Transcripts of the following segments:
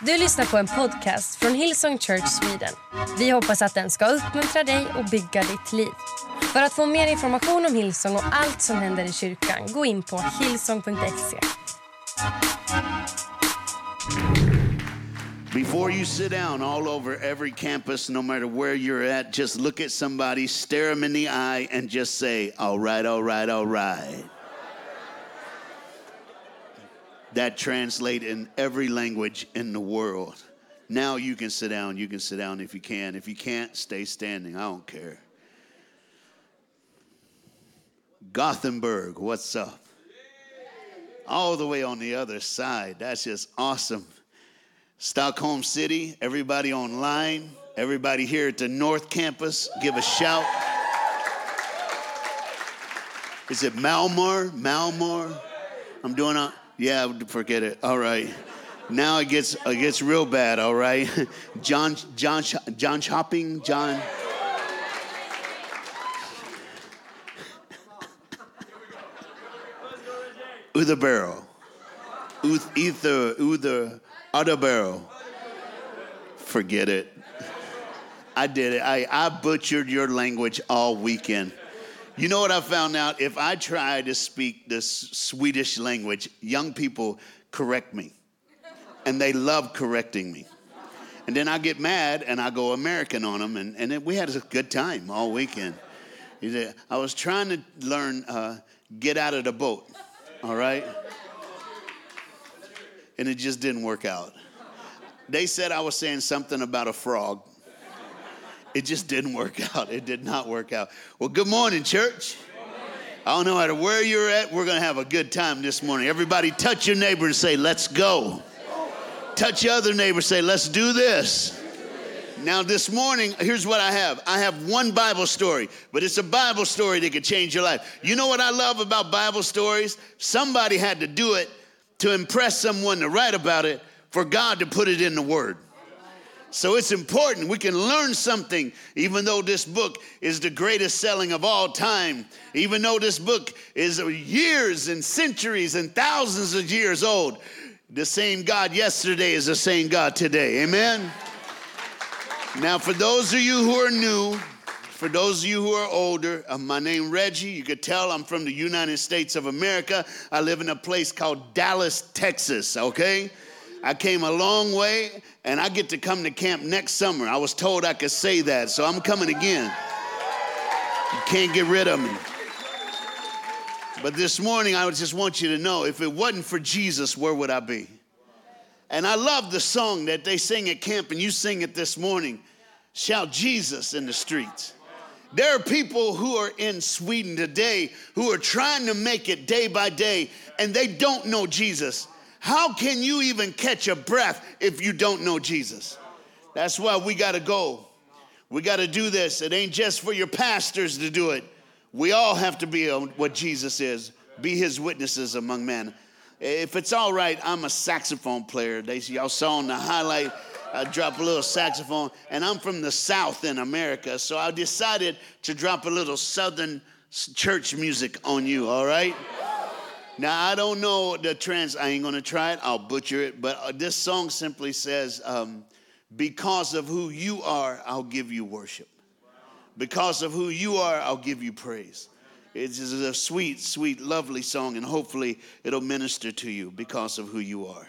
Du lyssnar på en podcast från Hillsong Church Sweden. Vi hoppas att den ska uppmuntra dig och bygga ditt liv. För att få mer information om Hillsong och allt som händer i kyrkan, gå in på hillsong.se. Before you sit down all over every campus, no matter where you're at, just look at somebody, stare them in the eye, and just say, All right, all right, all right. That translate in every language in the world. Now you can sit down. You can sit down if you can. If you can't, stay standing. I don't care. Gothenburg, what's up? All the way on the other side. That's just awesome. Stockholm City, everybody online, everybody here at the North Campus, give a shout. Is it Malmar? Malmar? I'm doing a yeah, forget it. All right. Now it gets it gets real bad, all right? John John John Shopping, John Utherbarrow. Uth, ether, Uther, Utherbarrow. Forget it. I did it. I, I butchered your language all weekend. You know what I found out? If I try to speak this Swedish language, young people correct me. And they love correcting me. And then I get mad and I go American on them. And, and we had a good time all weekend. I was trying to learn uh, get out of the boat, all right? And it just didn't work out. They said I was saying something about a frog. It just didn't work out. It did not work out. Well, good morning, church. I don't know how to where you're at. We're going to have a good time this morning. Everybody touch your neighbor and say, let's go. Touch your other neighbor, and say, let's do this. Now, this morning, here's what I have I have one Bible story, but it's a Bible story that could change your life. You know what I love about Bible stories? Somebody had to do it to impress someone to write about it for God to put it in the Word. So it's important. We can learn something, even though this book is the greatest selling of all time, even though this book is years and centuries and thousands of years old. The same God yesterday is the same God today. Amen? Now, for those of you who are new, for those of you who are older, uh, my name Reggie. You could tell I'm from the United States of America. I live in a place called Dallas, Texas, okay? I came a long way and I get to come to camp next summer. I was told I could say that, so I'm coming again. You can't get rid of me. But this morning, I just want you to know if it wasn't for Jesus, where would I be? And I love the song that they sing at camp, and you sing it this morning Shout Jesus in the streets. There are people who are in Sweden today who are trying to make it day by day, and they don't know Jesus. How can you even catch a breath if you don't know Jesus? That's why we got to go. We got to do this. It ain't just for your pastors to do it. We all have to be what Jesus is, be his witnesses among men. If it's all right, I'm a saxophone player. They y'all saw on the highlight, I drop a little saxophone, and I'm from the South in America, so I decided to drop a little Southern church music on you. All right. Now, I don't know the trans, I ain't gonna try it, I'll butcher it, but uh, this song simply says, um, Because of who you are, I'll give you worship. Because of who you are, I'll give you praise. It's a sweet, sweet, lovely song, and hopefully it'll minister to you because of who you are.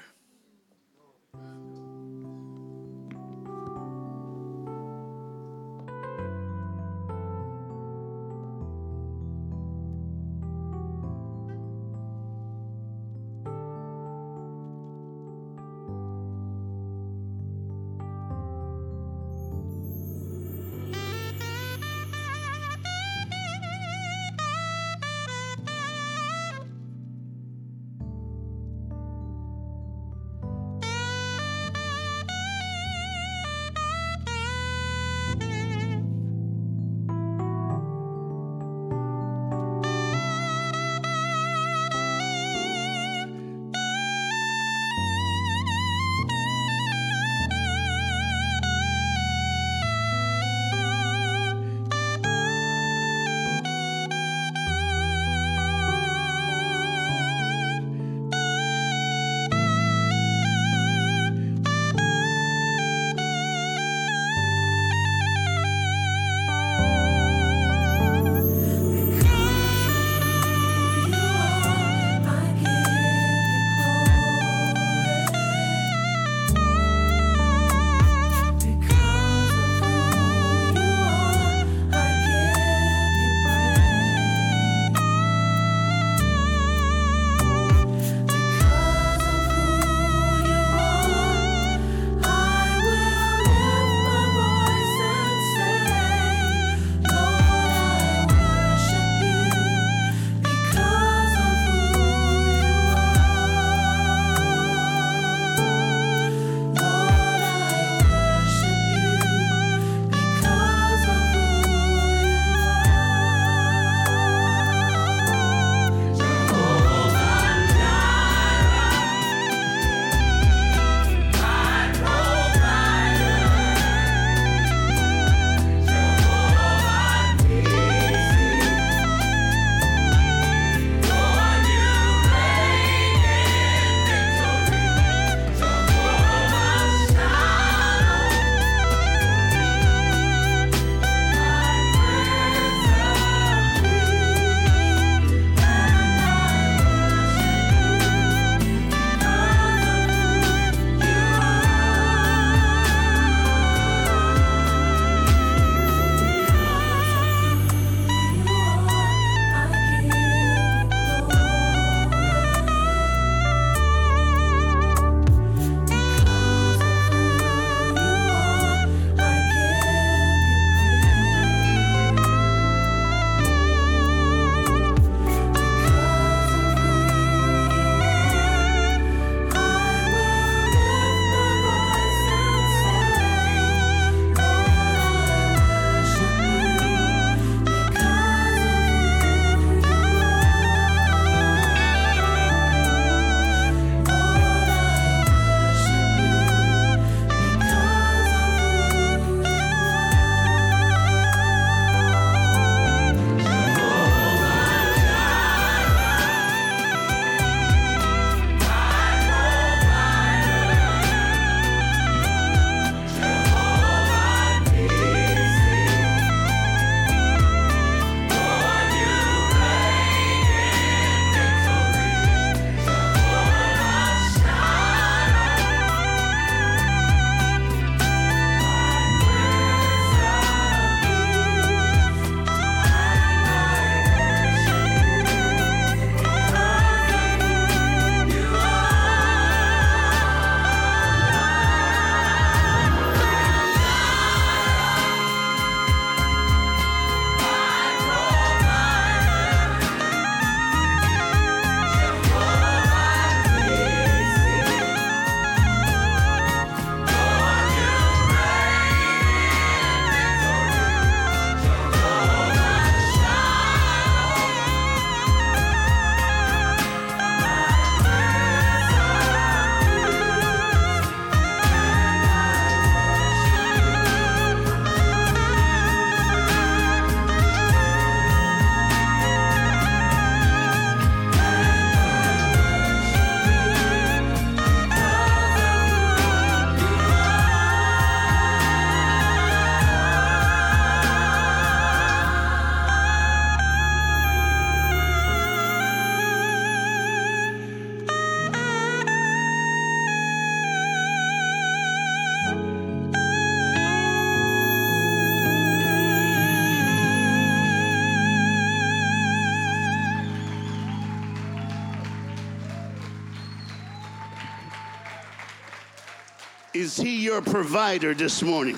Is he your provider this morning?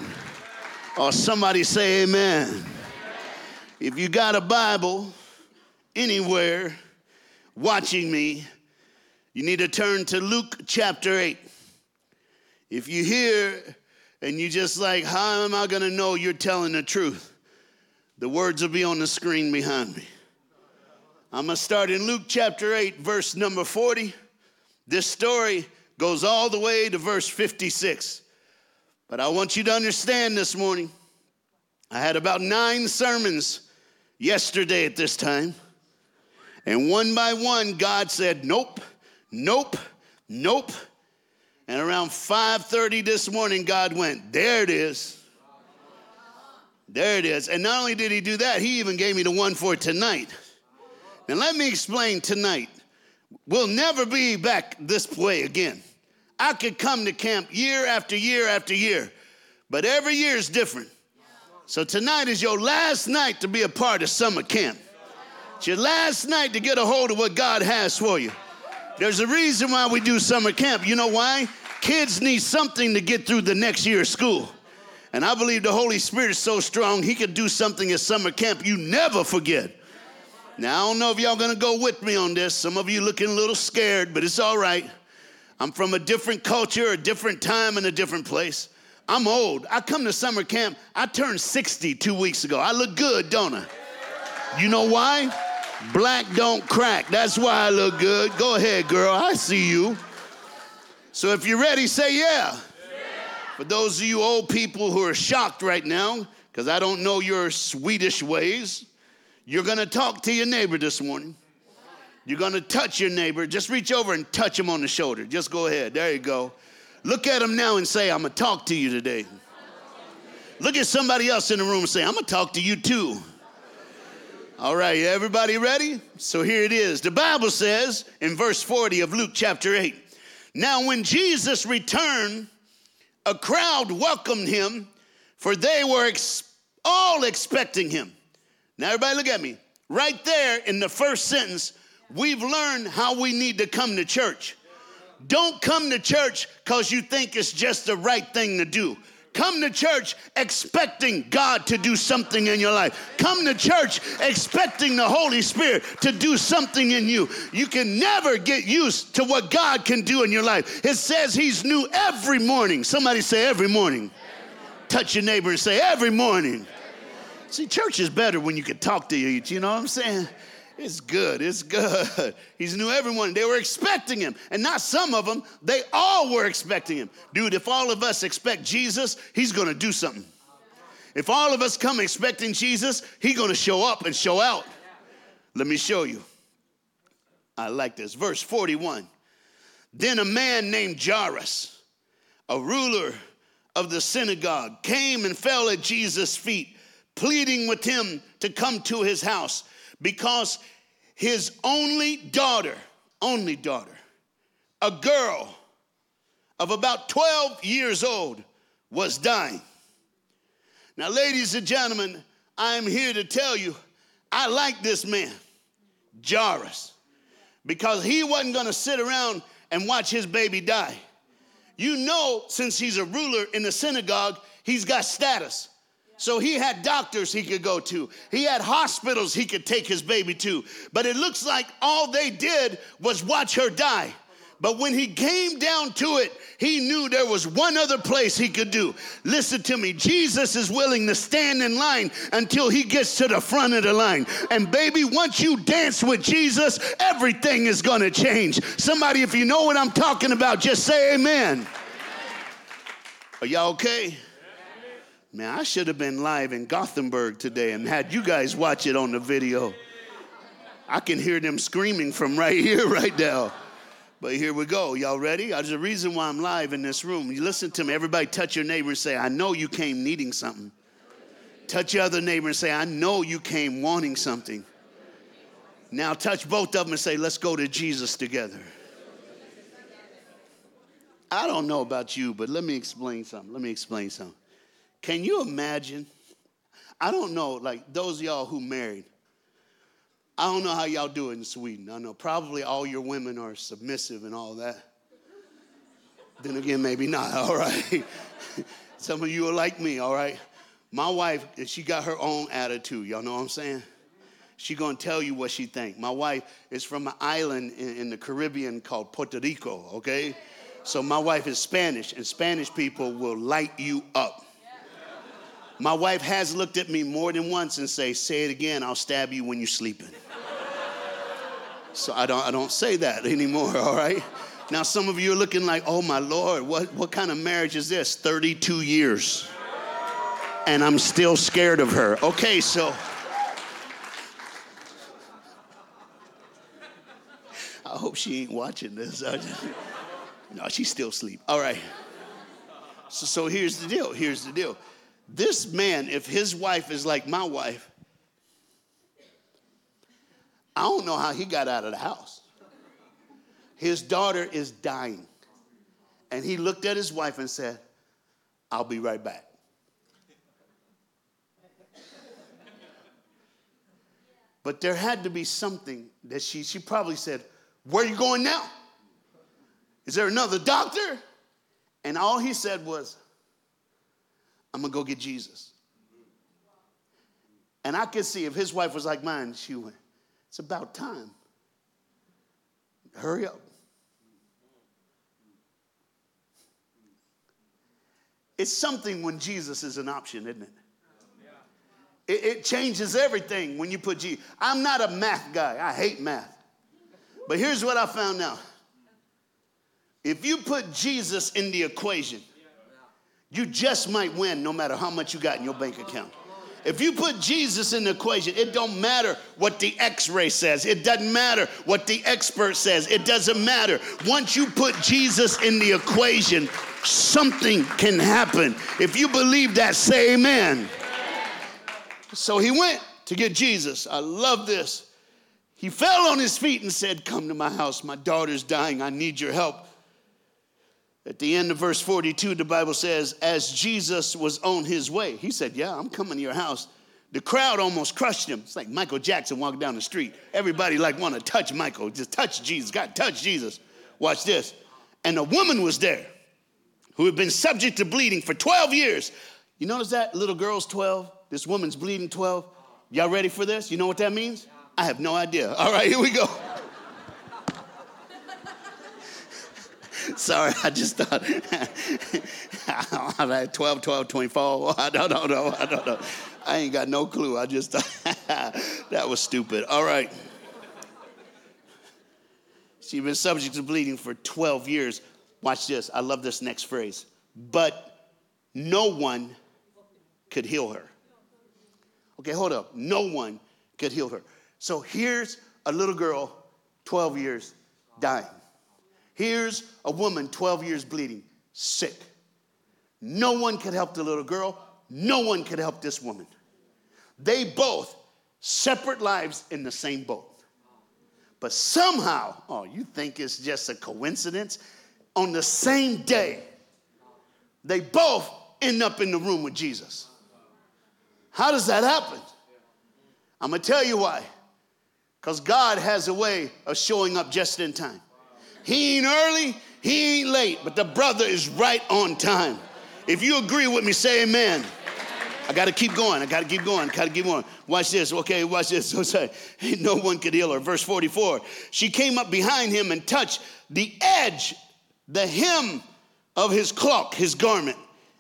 Or somebody say amen. If you got a Bible anywhere watching me, you need to turn to Luke chapter 8. If you hear and you just like, how am I going to know you're telling the truth? The words will be on the screen behind me. I'm going to start in Luke chapter 8, verse number 40. This story goes all the way to verse 56. But I want you to understand this morning, I had about nine sermons yesterday at this time. And one by one, God said, Nope, nope, nope. And around 5:30 this morning, God went, There it is. There it is. And not only did he do that, he even gave me the one for tonight. And let me explain tonight. We'll never be back this way again. I could come to camp year after year after year, but every year is different. So tonight is your last night to be a part of summer camp. It's your last night to get a hold of what God has for you. There's a reason why we do summer camp. You know why? Kids need something to get through the next year of school. And I believe the Holy Spirit is so strong, He could do something at summer camp you never forget. Now, I don't know if y'all gonna go with me on this. Some of you looking a little scared, but it's all right. I'm from a different culture, a different time, and a different place. I'm old. I come to summer camp. I turned 60 two weeks ago. I look good, don't I? You know why? Black don't crack. That's why I look good. Go ahead, girl. I see you. So if you're ready, say yeah. yeah. For those of you old people who are shocked right now, because I don't know your Swedish ways, you're gonna talk to your neighbor this morning. You're gonna touch your neighbor. Just reach over and touch him on the shoulder. Just go ahead. There you go. Look at him now and say, I'm gonna talk to you today. Look at somebody else in the room and say, I'm gonna talk to you too. All right, everybody ready? So here it is. The Bible says in verse 40 of Luke chapter 8 Now, when Jesus returned, a crowd welcomed him, for they were ex- all expecting him. Now, everybody, look at me. Right there in the first sentence, we've learned how we need to come to church. Don't come to church because you think it's just the right thing to do. Come to church expecting God to do something in your life. Come to church expecting the Holy Spirit to do something in you. You can never get used to what God can do in your life. It says He's new every morning. Somebody say, every morning. Every morning. Touch your neighbor and say, every morning. See, church is better when you can talk to each, you know what I'm saying? It's good, it's good. He's new everyone. They were expecting him. And not some of them, they all were expecting him. Dude, if all of us expect Jesus, he's gonna do something. If all of us come expecting Jesus, he's gonna show up and show out. Let me show you. I like this. Verse 41. Then a man named Jairus, a ruler of the synagogue, came and fell at Jesus' feet pleading with him to come to his house because his only daughter, only daughter, a girl of about 12 years old, was dying. Now, ladies and gentlemen, I'm here to tell you I like this man, Jairus, because he wasn't gonna sit around and watch his baby die. You know, since he's a ruler in the synagogue, he's got status. So he had doctors he could go to. He had hospitals he could take his baby to. But it looks like all they did was watch her die. But when he came down to it, he knew there was one other place he could do. Listen to me. Jesus is willing to stand in line until he gets to the front of the line. And baby, once you dance with Jesus, everything is going to change. Somebody, if you know what I'm talking about, just say amen. Are y'all okay? Man, I should have been live in Gothenburg today and had you guys watch it on the video. I can hear them screaming from right here, right now. But here we go. Y'all ready? Uh, there's a reason why I'm live in this room. You listen to me. Everybody touch your neighbor and say, I know you came needing something. Touch your other neighbor and say, I know you came wanting something. Now touch both of them and say, let's go to Jesus together. I don't know about you, but let me explain something. Let me explain something. Can you imagine? I don't know, like those y'all who married. I don't know how y'all do it in Sweden. I know probably all your women are submissive and all that. Then again, maybe not, all right? Some of you are like me, all right? My wife, she got her own attitude. Y'all know what I'm saying? She gonna tell you what she think. My wife is from an island in, in the Caribbean called Puerto Rico, okay? So my wife is Spanish, and Spanish people will light you up. My wife has looked at me more than once and say, say it again, I'll stab you when you're sleeping. So I don't, I don't say that anymore, all right? Now, some of you are looking like, oh my Lord, what, what kind of marriage is this? 32 years. And I'm still scared of her. Okay, so. I hope she ain't watching this. no, she's still asleep. All right. So, so here's the deal. Here's the deal. This man, if his wife is like my wife, I don't know how he got out of the house. His daughter is dying. And he looked at his wife and said, I'll be right back. But there had to be something that she, she probably said, Where are you going now? Is there another doctor? And all he said was, I'm gonna go get Jesus. And I could see if his wife was like mine, she went, It's about time. Hurry up. It's something when Jesus is an option, isn't it? It, it changes everything when you put Jesus. I'm not a math guy, I hate math. But here's what I found out if you put Jesus in the equation, you just might win no matter how much you got in your bank account. If you put Jesus in the equation, it don't matter what the x-ray says. It doesn't matter what the expert says. It doesn't matter. Once you put Jesus in the equation, something can happen. If you believe that, say amen. So he went to get Jesus. I love this. He fell on his feet and said, Come to my house. My daughter's dying. I need your help. At the end of verse 42, the Bible says, As Jesus was on his way, he said, Yeah, I'm coming to your house. The crowd almost crushed him. It's like Michael Jackson walking down the street. Everybody like want to touch Michael. Just touch Jesus. God, touch Jesus. Watch this. And a woman was there who had been subject to bleeding for 12 years. You notice that? Little girl's 12. This woman's bleeding 12. Y'all ready for this? You know what that means? I have no idea. All right, here we go. Sorry, I just thought, I'm at 12, 12, 24. I don't know. I don't know. I ain't got no clue. I just thought that was stupid. All right. She's been subject to bleeding for 12 years. Watch this. I love this next phrase. But no one could heal her. Okay, hold up. No one could heal her. So here's a little girl, 12 years, dying. Here's a woman, 12 years bleeding, sick. No one could help the little girl. No one could help this woman. They both separate lives in the same boat. But somehow, oh, you think it's just a coincidence? On the same day, they both end up in the room with Jesus. How does that happen? I'm gonna tell you why. Because God has a way of showing up just in time. He ain't early, he ain't late, but the brother is right on time. If you agree with me, say amen. I got to keep going. I got to keep going. Got to keep going. Watch this. Okay, watch this. So say, no one could heal her. Verse 44. She came up behind him and touched the edge, the hem of his cloak, his garment,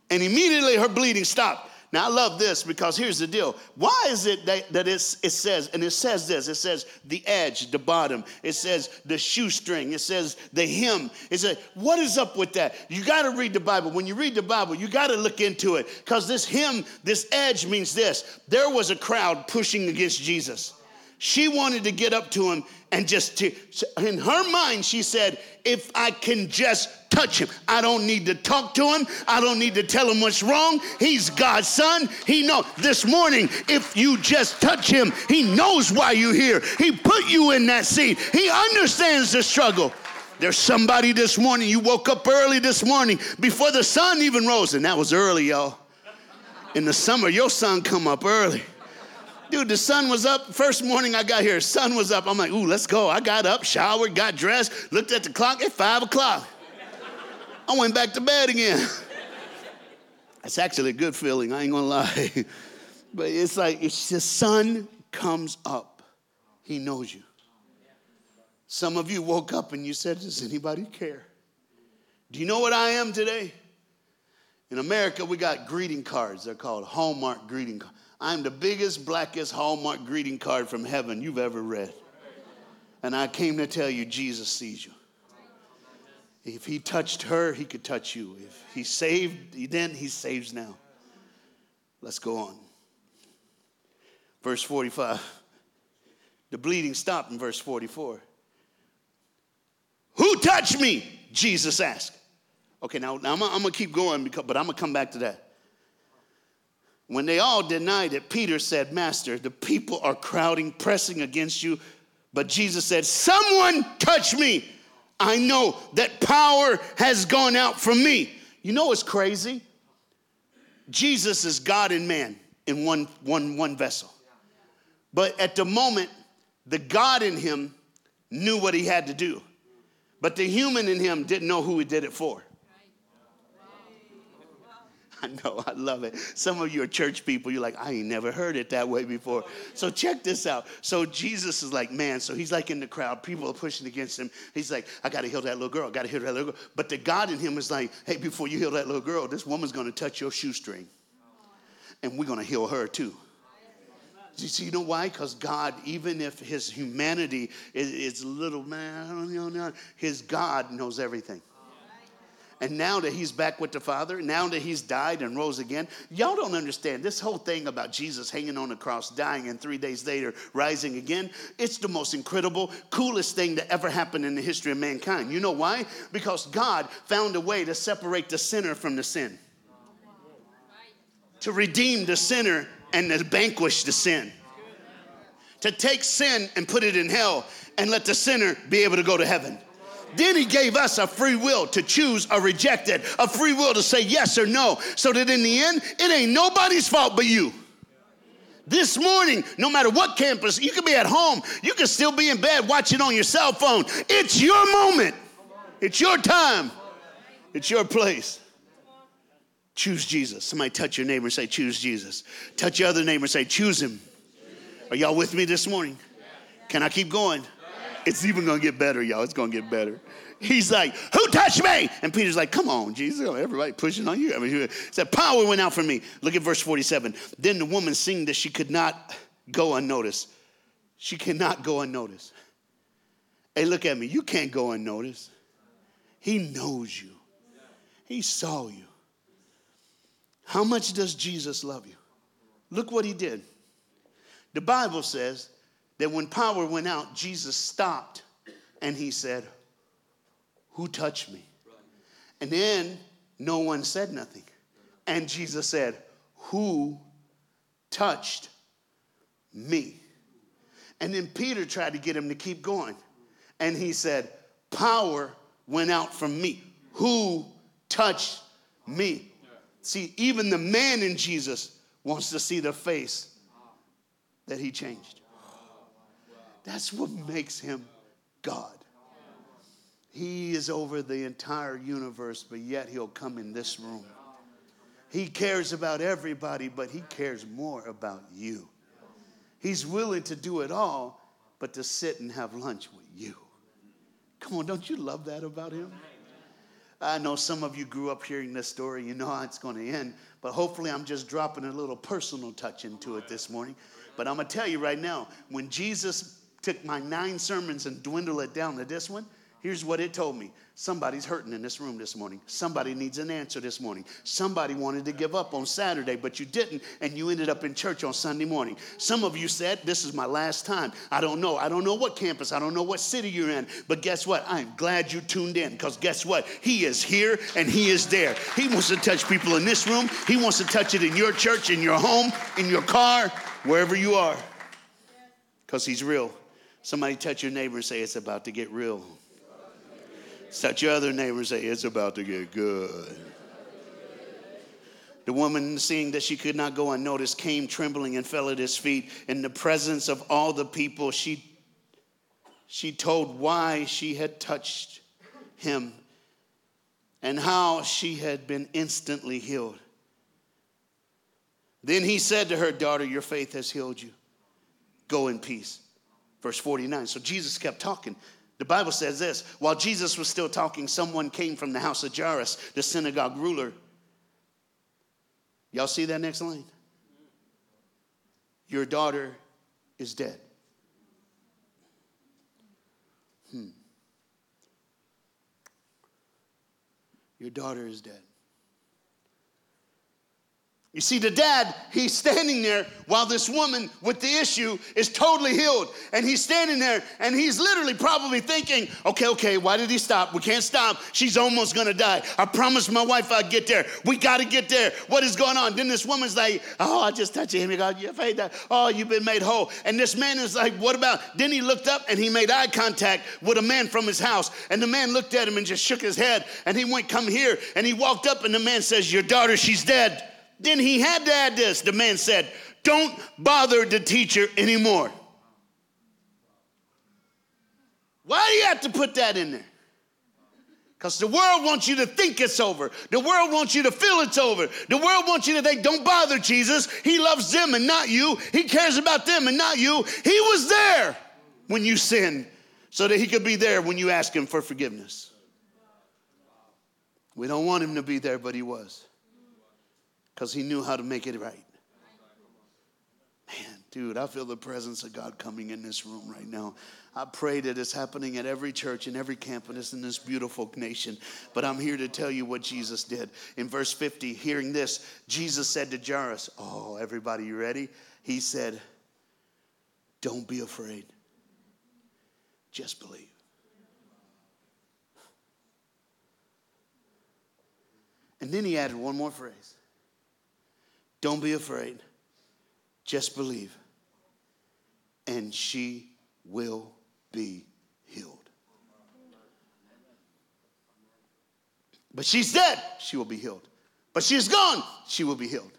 and immediately her bleeding stopped. Now, I love this because here's the deal. Why is it that, that it says, and it says this it says the edge, the bottom, it says the shoestring, it says the hem. It says, what is up with that? You got to read the Bible. When you read the Bible, you got to look into it because this hem, this edge means this. There was a crowd pushing against Jesus. She wanted to get up to him and just to, in her mind, she said, if I can just touch him, I don't need to talk to him. I don't need to tell him what's wrong. He's God's son. He knows. This morning, if you just touch him, he knows why you're here. He put you in that seat. He understands the struggle. There's somebody this morning, you woke up early this morning before the sun even rose, and that was early, y'all. In the summer, your sun come up early. Dude, the sun was up. First morning I got here, sun was up. I'm like, ooh, let's go. I got up, showered, got dressed, looked at the clock at five o'clock. I went back to bed again. It's actually a good feeling, I ain't gonna lie. but it's like, it's the sun comes up, he knows you. Some of you woke up and you said, Does anybody care? Do you know what I am today? In America, we got greeting cards. They're called Hallmark greeting cards. I'm the biggest, blackest Hallmark greeting card from heaven you've ever read. And I came to tell you, Jesus sees you. If he touched her, he could touch you. If he saved then, he saves now. Let's go on. Verse 45. The bleeding stopped in verse 44. Who touched me? Jesus asked. Okay, now, now I'm, I'm gonna keep going, because, but I'm gonna come back to that. When they all denied it, Peter said, Master, the people are crowding, pressing against you. But Jesus said, Someone touch me. I know that power has gone out from me. You know what's crazy? Jesus is God and man in one, one, one vessel. But at the moment, the God in him knew what he had to do. But the human in him didn't know who he did it for. I know, I love it. Some of you are church people, you're like, I ain't never heard it that way before. So check this out. So Jesus is like, man, so he's like in the crowd, people are pushing against him. He's like, I gotta heal that little girl, I gotta heal that little girl. But the God in him is like, hey, before you heal that little girl, this woman's gonna touch your shoestring. And we're gonna heal her too. You see, you know why? Because God, even if his humanity is, is little, man, his God knows everything. And now that he's back with the Father, now that he's died and rose again, y'all don't understand this whole thing about Jesus hanging on the cross, dying, and three days later rising again. It's the most incredible, coolest thing that ever happened in the history of mankind. You know why? Because God found a way to separate the sinner from the sin, to redeem the sinner and to vanquish the sin, to take sin and put it in hell and let the sinner be able to go to heaven. Then he gave us a free will to choose or reject it, a free will to say yes or no, so that in the end, it ain't nobody's fault but you. This morning, no matter what campus, you can be at home, you can still be in bed watching on your cell phone. It's your moment, it's your time, it's your place. Choose Jesus. Somebody touch your neighbor and say, Choose Jesus. Touch your other neighbor and say, Choose him. Are y'all with me this morning? Can I keep going? It's even gonna get better, y'all. It's gonna get better. He's like, Who touched me? And Peter's like, Come on, Jesus. Everybody pushing on you. I mean, he said, Power went out from me. Look at verse 47. Then the woman seeing that she could not go unnoticed. She cannot go unnoticed. Hey, look at me. You can't go unnoticed. He knows you, He saw you. How much does Jesus love you? Look what He did. The Bible says that when power went out, Jesus stopped and he said, Who touched me? And then no one said nothing. And Jesus said, Who touched me? And then Peter tried to get him to keep going. And he said, Power went out from me. Who touched me? See, even the man in Jesus wants to see the face that he changed. That's what makes him God. He is over the entire universe, but yet he'll come in this room. He cares about everybody, but he cares more about you. He's willing to do it all, but to sit and have lunch with you. Come on, don't you love that about him? I know some of you grew up hearing this story, you know how it's going to end, but hopefully I'm just dropping a little personal touch into it this morning. But I'm going to tell you right now, when Jesus took my nine sermons and dwindled it down to this one, here's what it told me. Somebody's hurting in this room this morning. Somebody needs an answer this morning. Somebody wanted to give up on Saturday, but you didn't, and you ended up in church on Sunday morning. Some of you said, This is my last time. I don't know. I don't know what campus, I don't know what city you're in, but guess what? I'm glad you tuned in because guess what? He is here and He is there. He wants to touch people in this room, He wants to touch it in your church, in your home, in your car, wherever you are because He's real. Somebody touch your neighbor and say, It's about to get real. Touch your other neighbor and say, It's about to get good. The woman, seeing that she could not go unnoticed, came trembling and fell at his feet. In the presence of all the people, she, she told why she had touched him and how she had been instantly healed. Then he said to her, Daughter, your faith has healed you. Go in peace. Verse 49. So Jesus kept talking. The Bible says this while Jesus was still talking, someone came from the house of Jairus, the synagogue ruler. Y'all see that next line? Your daughter is dead. Hmm. Your daughter is dead. You see, the dad, he's standing there while this woman with the issue is totally healed. And he's standing there and he's literally probably thinking, okay, okay, why did he stop? We can't stop. She's almost gonna die. I promised my wife I'd get there. We gotta get there. What is going on? Then this woman's like, oh, I just touched him. God, your faith, oh, you've been made whole. And this man is like, what about? Then he looked up and he made eye contact with a man from his house. And the man looked at him and just shook his head. And he went, come here. And he walked up and the man says, your daughter, she's dead. Then he had to add this. The man said, Don't bother the teacher anymore. Why do you have to put that in there? Because the world wants you to think it's over. The world wants you to feel it's over. The world wants you to think, don't bother Jesus. He loves them and not you. He cares about them and not you. He was there when you sinned so that he could be there when you ask him for forgiveness. We don't want him to be there, but he was because he knew how to make it right. Man, dude, I feel the presence of God coming in this room right now. I pray that it's happening at every church and every campus in this beautiful nation. But I'm here to tell you what Jesus did. In verse 50, hearing this, Jesus said to Jairus, Oh, everybody, you ready? He said, Don't be afraid, just believe. And then he added one more phrase don't be afraid. Just believe. And she will be healed. But she's dead, she will be healed. But she's gone, she will be healed.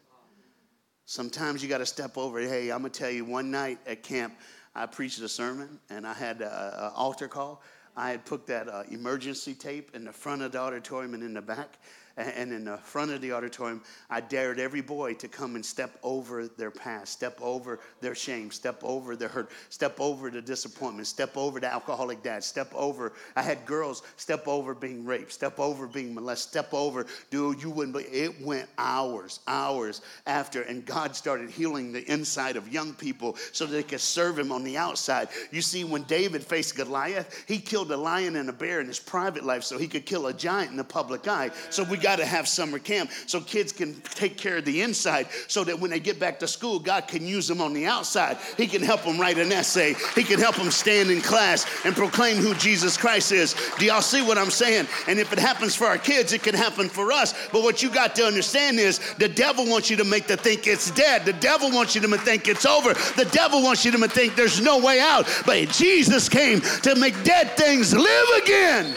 Sometimes you got to step over. Hey, I'm going to tell you one night at camp, I preached a sermon and I had an altar call. I had put that uh, emergency tape in the front of the auditorium and in the back and in the front of the auditorium, I dared every boy to come and step over their past, step over their shame, step over their hurt, step over the disappointment, step over the alcoholic dad, step over. I had girls step over being raped, step over being molested, step over, dude, you wouldn't believe it went hours, hours after, and God started healing the inside of young people so they could serve Him on the outside. You see, when David faced Goliath, he killed a lion and a bear in his private life so he could kill a giant in the public eye. So we got to have summer camp so kids can take care of the inside so that when they get back to school, God can use them on the outside. He can help them write an essay, He can help them stand in class and proclaim who Jesus Christ is. Do y'all see what I'm saying? And if it happens for our kids, it can happen for us. But what you got to understand is the devil wants you to make the think it's dead. The devil wants you to think it's over. The devil wants you to think there's no way out. But Jesus came to make dead things live again.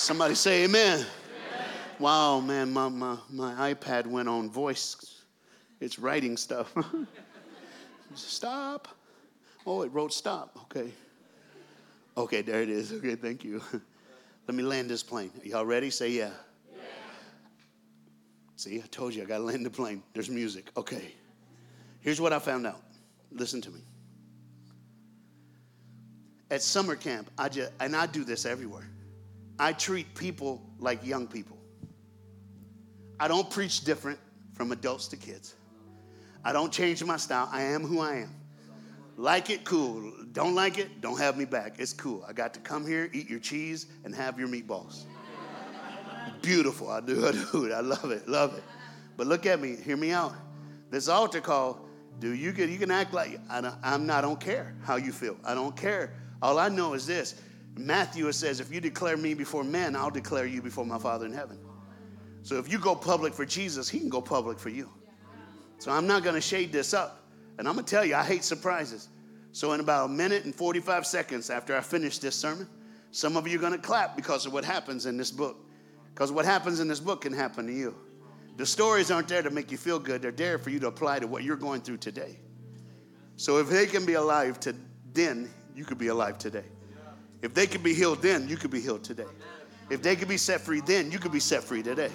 Somebody say amen. amen. Wow, man, my, my, my iPad went on voice. It's writing stuff. stop. Oh, it wrote stop. Okay. Okay, there it is. Okay, thank you. Let me land this plane. Are y'all ready? Say yeah. yeah. See, I told you I got to land the plane. There's music. Okay. Here's what I found out. Listen to me. At summer camp, I just, and I do this everywhere. I treat people like young people. I don't preach different from adults to kids. I don't change my style. I am who I am. Like it, cool. Don't like it, don't have me back. It's cool. I got to come here, eat your cheese, and have your meatballs. Beautiful. I do, I do it. I love it, love it. But look at me, hear me out. This altar call, do you can you can act like I I'm not. I don't care how you feel. I don't care. All I know is this: Matthew it says, if you declare me before men, I'll declare you before my Father in heaven. So if you go public for Jesus, he can go public for you. So I'm not going to shade this up. And I'm going to tell you, I hate surprises. So in about a minute and 45 seconds after I finish this sermon, some of you are going to clap because of what happens in this book. Because what happens in this book can happen to you. The stories aren't there to make you feel good, they're there for you to apply to what you're going through today. So if they can be alive to then, you could be alive today. If they could be healed then, you could be healed today. If they could be set free then, you could be set free today.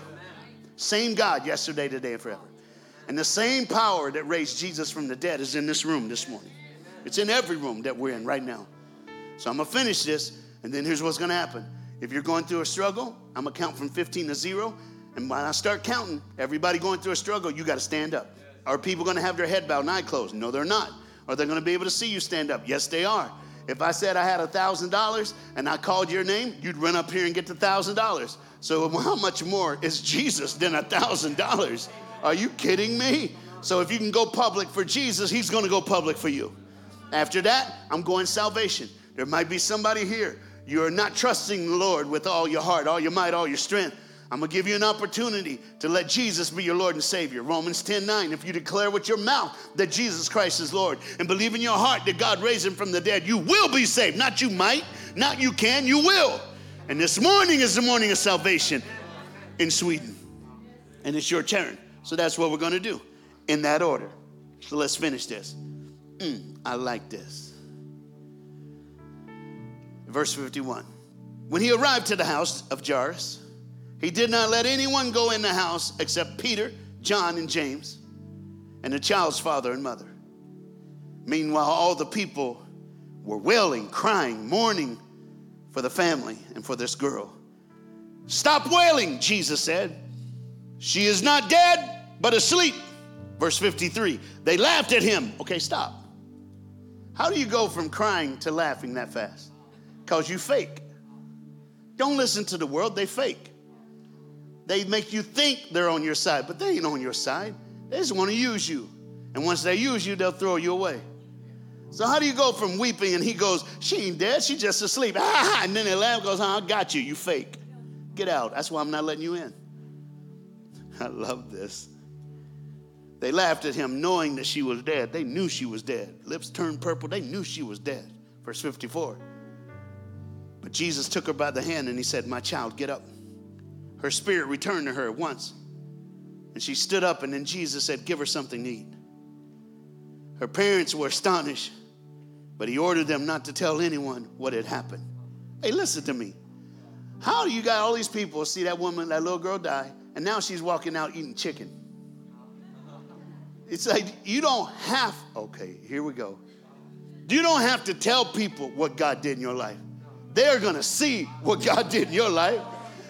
Same God yesterday, today, and forever. And the same power that raised Jesus from the dead is in this room this morning. It's in every room that we're in right now. So I'm gonna finish this, and then here's what's gonna happen. If you're going through a struggle, I'm gonna count from 15 to zero. And when I start counting, everybody going through a struggle, you gotta stand up. Are people gonna have their head bowed and eye closed? No, they're not. Are they gonna be able to see you stand up? Yes, they are. If I said I had a thousand dollars and I called your name, you'd run up here and get the thousand dollars. So how much more is Jesus than a thousand dollars? Are you kidding me? So if you can go public for Jesus, he's gonna go public for you. After that, I'm going salvation. There might be somebody here. You're not trusting the Lord with all your heart, all your might, all your strength. I'm gonna give you an opportunity to let Jesus be your Lord and Savior. Romans 10 9. If you declare with your mouth that Jesus Christ is Lord and believe in your heart that God raised him from the dead, you will be saved. Not you might, not you can, you will. And this morning is the morning of salvation in Sweden. And it's your turn. So that's what we're gonna do in that order. So let's finish this. Mm, I like this. Verse 51. When he arrived to the house of Jairus, he did not let anyone go in the house except Peter, John, and James, and the child's father and mother. Meanwhile, all the people were wailing, crying, mourning for the family and for this girl. Stop wailing, Jesus said. She is not dead, but asleep. Verse 53. They laughed at him. Okay, stop. How do you go from crying to laughing that fast? Because you fake. Don't listen to the world, they fake. They make you think they're on your side, but they ain't on your side. They just want to use you. And once they use you, they'll throw you away. So how do you go from weeping and he goes, she ain't dead, she just asleep. Ah, and then the lamb goes, I got you, you fake. Get out. That's why I'm not letting you in. I love this. They laughed at him knowing that she was dead. They knew she was dead. Lips turned purple. They knew she was dead. Verse 54. But Jesus took her by the hand and he said, My child, get up. Her spirit returned to her at once. And she stood up, and then Jesus said, Give her something to eat. Her parents were astonished, but he ordered them not to tell anyone what had happened. Hey, listen to me. How do you got all these people see that woman, that little girl die, and now she's walking out eating chicken? It's like you don't have, okay, here we go. You don't have to tell people what God did in your life. They're gonna see what God did in your life.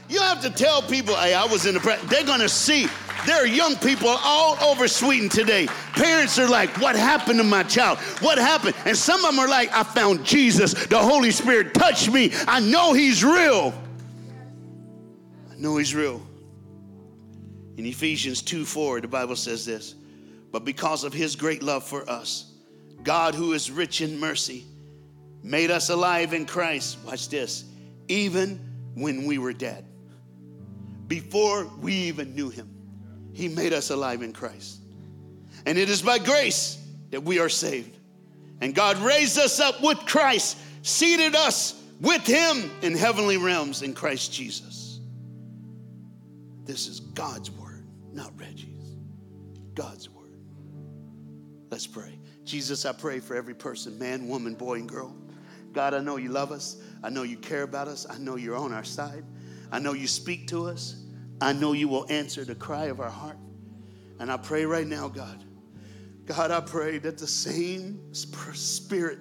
You have to tell people, hey, I was in the press. They're gonna see. There are young people all over Sweden today. Parents are like, what happened to my child? What happened? And some of them are like, I found Jesus. The Holy Spirit touched me. I know He's real. I know He's real. In Ephesians 2 4, the Bible says this, but because of His great love for us, God, who is rich in mercy, made us alive in Christ. Watch this, even when we were dead before we even knew him. He made us alive in Christ. And it is by grace that we are saved. And God raised us up with Christ, seated us with him in heavenly realms in Christ Jesus. This is God's word, not Reggie's. God's word. Let's pray. Jesus, I pray for every person, man, woman, boy, and girl. God, I know you love us. I know you care about us. I know you're on our side. I know you speak to us. I know you will answer the cry of our heart. And I pray right now, God, God, I pray that the same spirit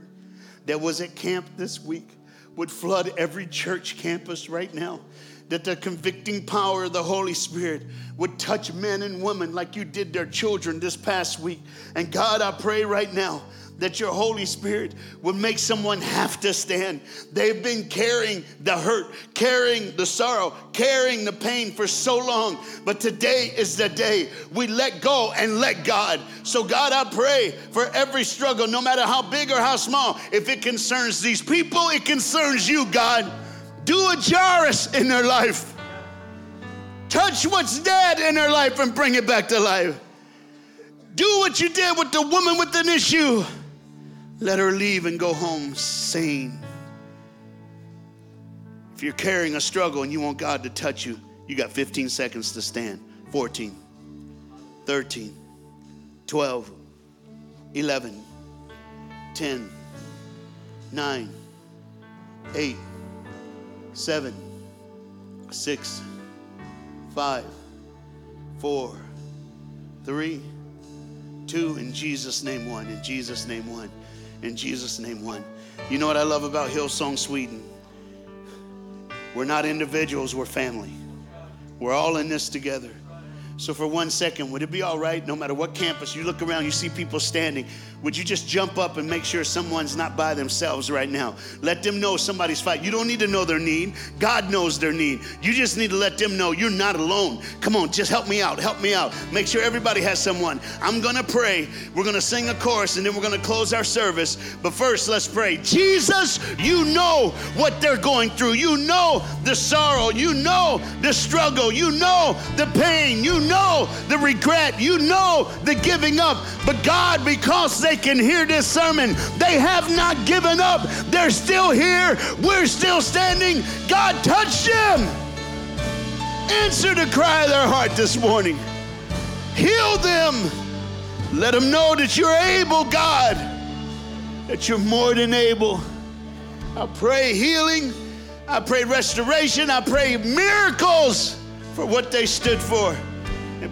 that was at camp this week would flood every church campus right now. That the convicting power of the Holy Spirit would touch men and women like you did their children this past week. And God, I pray right now that your Holy Spirit would make someone have to stand. They've been carrying the hurt, carrying the sorrow, carrying the pain for so long, but today is the day we let go and let God. So, God, I pray for every struggle, no matter how big or how small, if it concerns these people, it concerns you, God. Do a Jairus in their life. Touch what's dead in their life and bring it back to life. Do what you did with the woman with an issue. Let her leave and go home sane. If you're carrying a struggle and you want God to touch you, you got 15 seconds to stand. 14, 13, 12, 11, 10, 9, 8, 7, 6, 5, 4, 3, 2, In Jesus' name, one. In Jesus' name, one. In Jesus' name, one. You know what I love about Hillsong Sweden? We're not individuals, we're family. We're all in this together. So, for one second, would it be all right, no matter what campus, you look around, you see people standing, would you just jump up and make sure someone's not by themselves right now? Let them know somebody's fighting. You don't need to know their need, God knows their need. You just need to let them know you're not alone. Come on, just help me out, help me out. Make sure everybody has someone. I'm gonna pray, we're gonna sing a chorus, and then we're gonna close our service. But first, let's pray. Jesus, you know what they're going through, you know the sorrow, you know the struggle, you know the pain, you know the regret, you know the giving up. But God, because they can hear this sermon, they have not given up. They're still here. We're still standing. God, touched them. Answer the cry of their heart this morning. Heal them. Let them know that you're able, God, that you're more than able. I pray healing. I pray restoration. I pray miracles for what they stood for.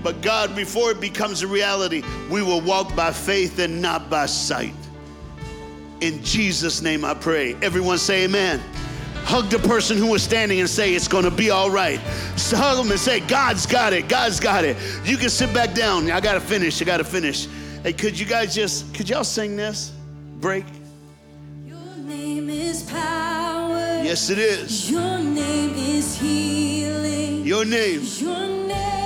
But God, before it becomes a reality, we will walk by faith and not by sight. In Jesus' name I pray. Everyone say amen. Hug the person who was standing and say, It's going to be all right. So hug them and say, God's got it. God's got it. You can sit back down. I got to finish. I got to finish. Hey, could you guys just, could y'all sing this? Break. Your name is power. Yes, it is. Your name is healing. Your name. Your name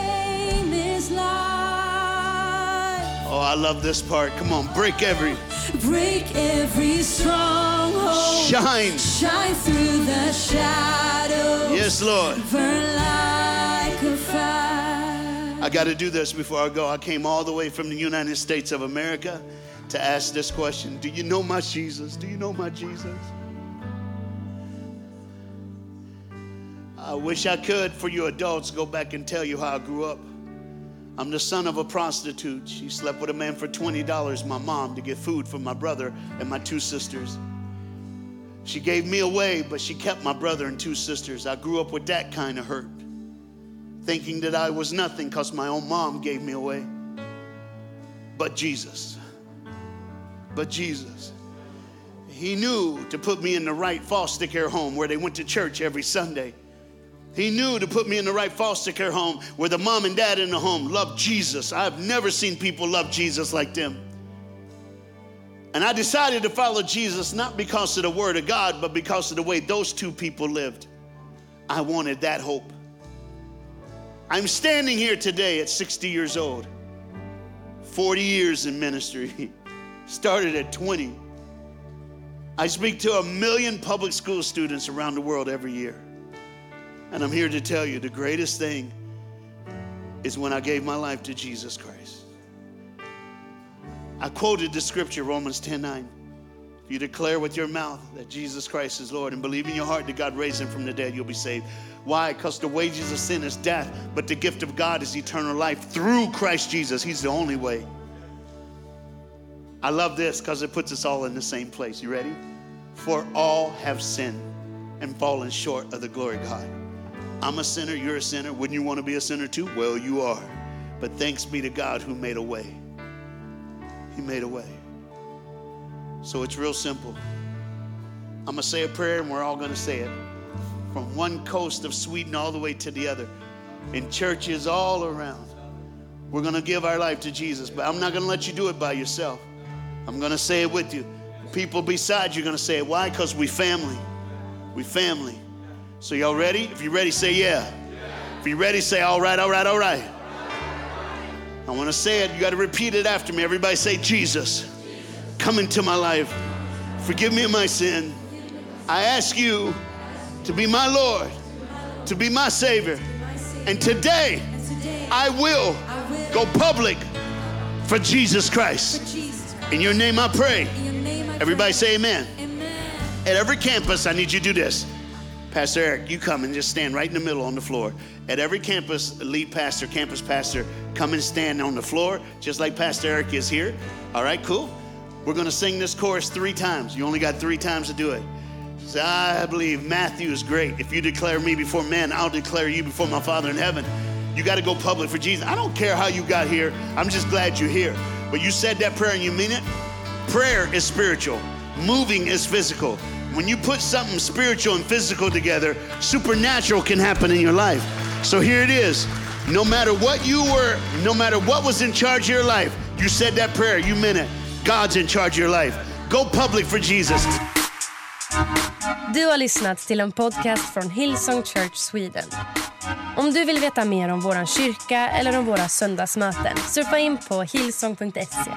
life. Oh, I love this part. Come on, break every. Break every stronghold. Shine. Shine through the shadows. Yes, Lord. Burn like a fire. I got to do this before I go. I came all the way from the United States of America to ask this question Do you know my Jesus? Do you know my Jesus? I wish I could, for you adults, go back and tell you how I grew up. I'm the son of a prostitute. She slept with a man for $20, my mom, to get food for my brother and my two sisters. She gave me away, but she kept my brother and two sisters. I grew up with that kind of hurt, thinking that I was nothing because my own mom gave me away. But Jesus, but Jesus, He knew to put me in the right foster care home where they went to church every Sunday. He knew to put me in the right foster care home where the mom and dad in the home loved Jesus. I've never seen people love Jesus like them. And I decided to follow Jesus not because of the word of God, but because of the way those two people lived. I wanted that hope. I'm standing here today at 60 years old, 40 years in ministry, started at 20. I speak to a million public school students around the world every year. And I'm here to tell you the greatest thing is when I gave my life to Jesus Christ. I quoted the scripture, Romans 10 9. If you declare with your mouth that Jesus Christ is Lord and believe in your heart that God raised him from the dead, you'll be saved. Why? Because the wages of sin is death, but the gift of God is eternal life through Christ Jesus. He's the only way. I love this because it puts us all in the same place. You ready? For all have sinned and fallen short of the glory of God. I'm a sinner, you're a sinner. Wouldn't you want to be a sinner too? Well, you are. But thanks be to God who made a way. He made a way. So it's real simple. I'm going to say a prayer and we're all going to say it. From one coast of Sweden all the way to the other, in churches all around. We're going to give our life to Jesus, but I'm not going to let you do it by yourself. I'm going to say it with you. People beside you are going to say it. Why? Because we family. We family. So y'all ready? If you're ready, say yeah. If you're ready, say all right, all right, all right. I want to say it. You got to repeat it after me. Everybody say, Jesus, come into my life. Forgive me of my sin. I ask you to be my Lord, to be my Savior. And today, I will go public for Jesus Christ. In your name I pray. Everybody say amen. At every campus, I need you to do this. Pastor Eric, you come and just stand right in the middle on the floor. At every campus, lead pastor, campus pastor, come and stand on the floor, just like Pastor Eric is here. All right, cool. We're going to sing this chorus three times. You only got three times to do it. Say, I believe Matthew is great. If you declare me before men, I'll declare you before my Father in heaven. You got to go public for Jesus. I don't care how you got here. I'm just glad you're here. But you said that prayer and you mean it. Prayer is spiritual. Moving is physical. When you put something spiritual and physical together, supernatural can happen in your life. So here it is. No matter what you were, no matter what was in charge of your life, you said that prayer, you meant it. God's in charge of your life. Go public for Jesus. Du har lyssnat till en podcast från Hillsong Church Sweden. Om du vill veta mer om vår kyrka eller om våra söndagsmöten surfa in på hillsong.se.